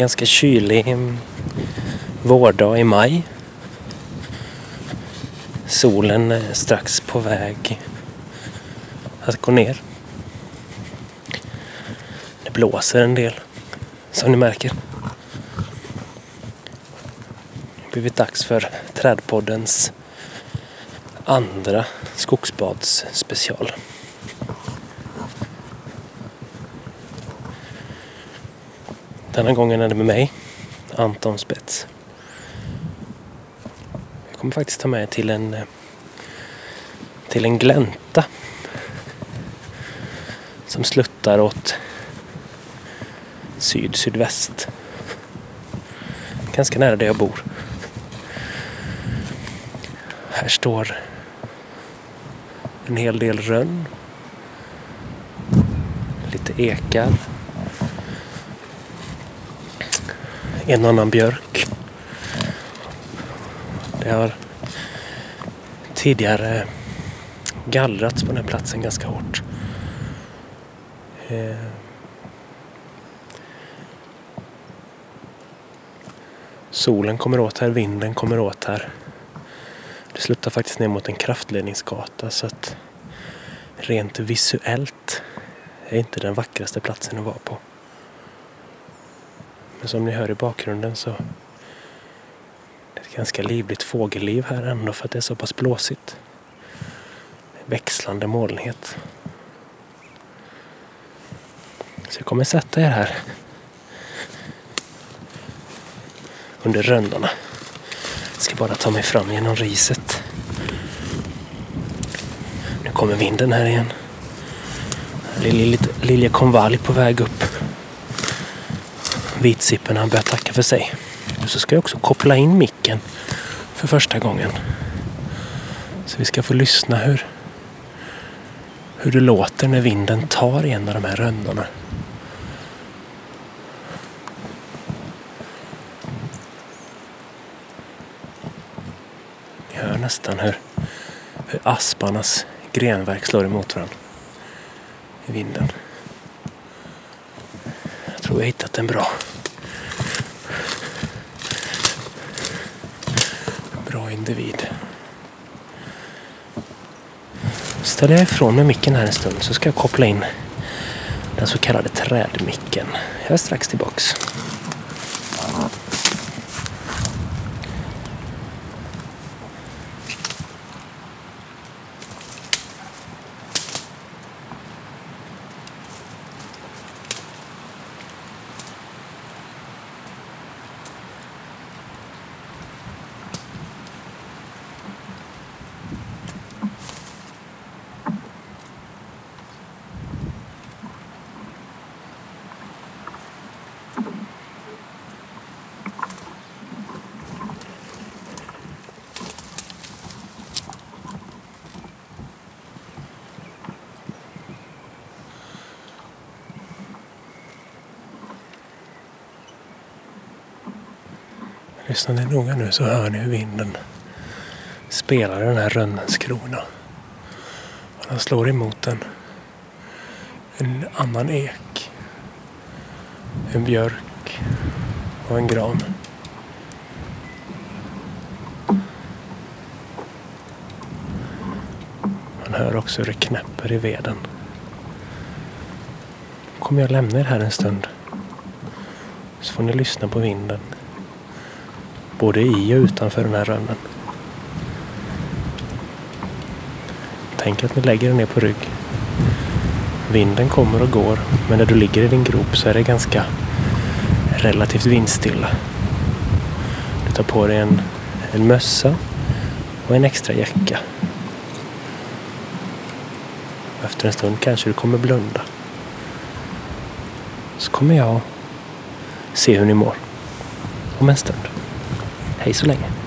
ganska kylig vårdag i maj. Solen är strax på väg att gå ner. Det blåser en del, som ni märker. Det har blivit dags för Trädpoddens andra skogsbadsspecial. Denna gången är det med mig, Anton Spets. Jag kommer faktiskt ta med er till en eh, till en glänta som sluttar åt syd-sydväst. Ganska nära där jag bor. Här står en hel del rönn. Lite ekar. En annan björk. Det har tidigare gallrats på den här platsen ganska hårt. Eh, solen kommer åt här, vinden kommer åt här. Det slutar faktiskt ner mot en kraftledningsgata så att rent visuellt är inte den vackraste platsen att vara på. Men som ni hör i bakgrunden så är det ett ganska livligt fågelliv här ändå för att det är så pass blåsigt. Växlande molnighet. Så jag kommer sätta er här under röndarna. Jag ska bara ta mig fram genom riset. Nu kommer vinden här igen. Liljekonvalj på väg upp. Vitsippen han börjar tacka för sig. Nu så ska jag också koppla in micken för första gången. Så vi ska få lyssna hur, hur det låter när vinden tar i en av de här rönnorna. Ni hör nästan hur, hur asparnas grenverk slår emot varandra i vinden. Tror jag hittat en bra bra individ. Ställer jag ifrån mig micken här en stund så ska jag koppla in den så kallade trädmicken. Jag är strax tillbaks. Lyssnar ni noga nu så hör ni hur vinden spelar i den här rönnens krona. Och den slår emot en, en annan ek. En björk och en gran. Man hör också hur det knäpper i veden. kommer jag lämna er här en stund. Så får ni lyssna på vinden både i och utanför den här rönnen. Tänk att ni lägger den ner på rygg. Vinden kommer och går, men när du ligger i din grop så är det ganska relativt vindstilla. Du tar på dig en, en mössa och en extra jacka. Efter en stund kanske du kommer blunda. Så kommer jag se hur ni mår. Om en stund. Hej så länge.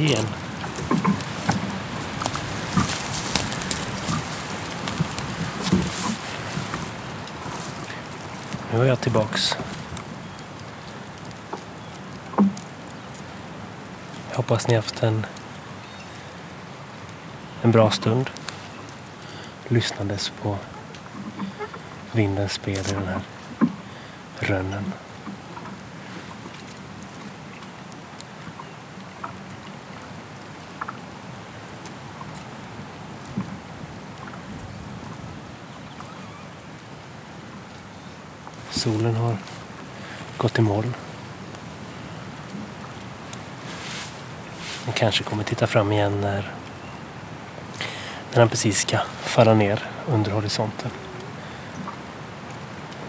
Hel. Nu är jag tillbaks. Jag hoppas ni haft en, en bra stund lyssnandes på vindens spel i den här rönnen. Solen har gått i moln. Den kanske kommer titta fram igen när, när den precis ska falla ner under horisonten.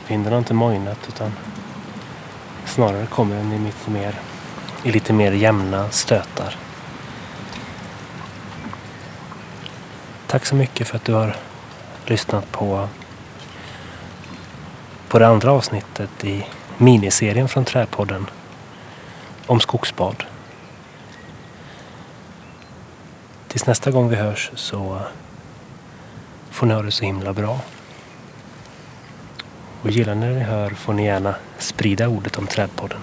Vinden har inte mojnat utan snarare kommer den i mitt mer, i lite mer jämna stötar. Tack så mycket för att du har lyssnat på på det andra avsnittet i miniserien från Träpodden om skogsbad. Tills nästa gång vi hörs så får ni ha det så himla bra. Och gillar ni det ni hör får ni gärna sprida ordet om Trädpodden.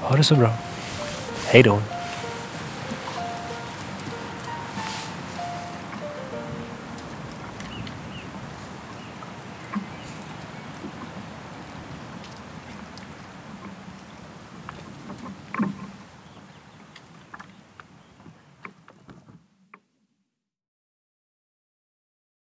Ha det så bra. Hej då.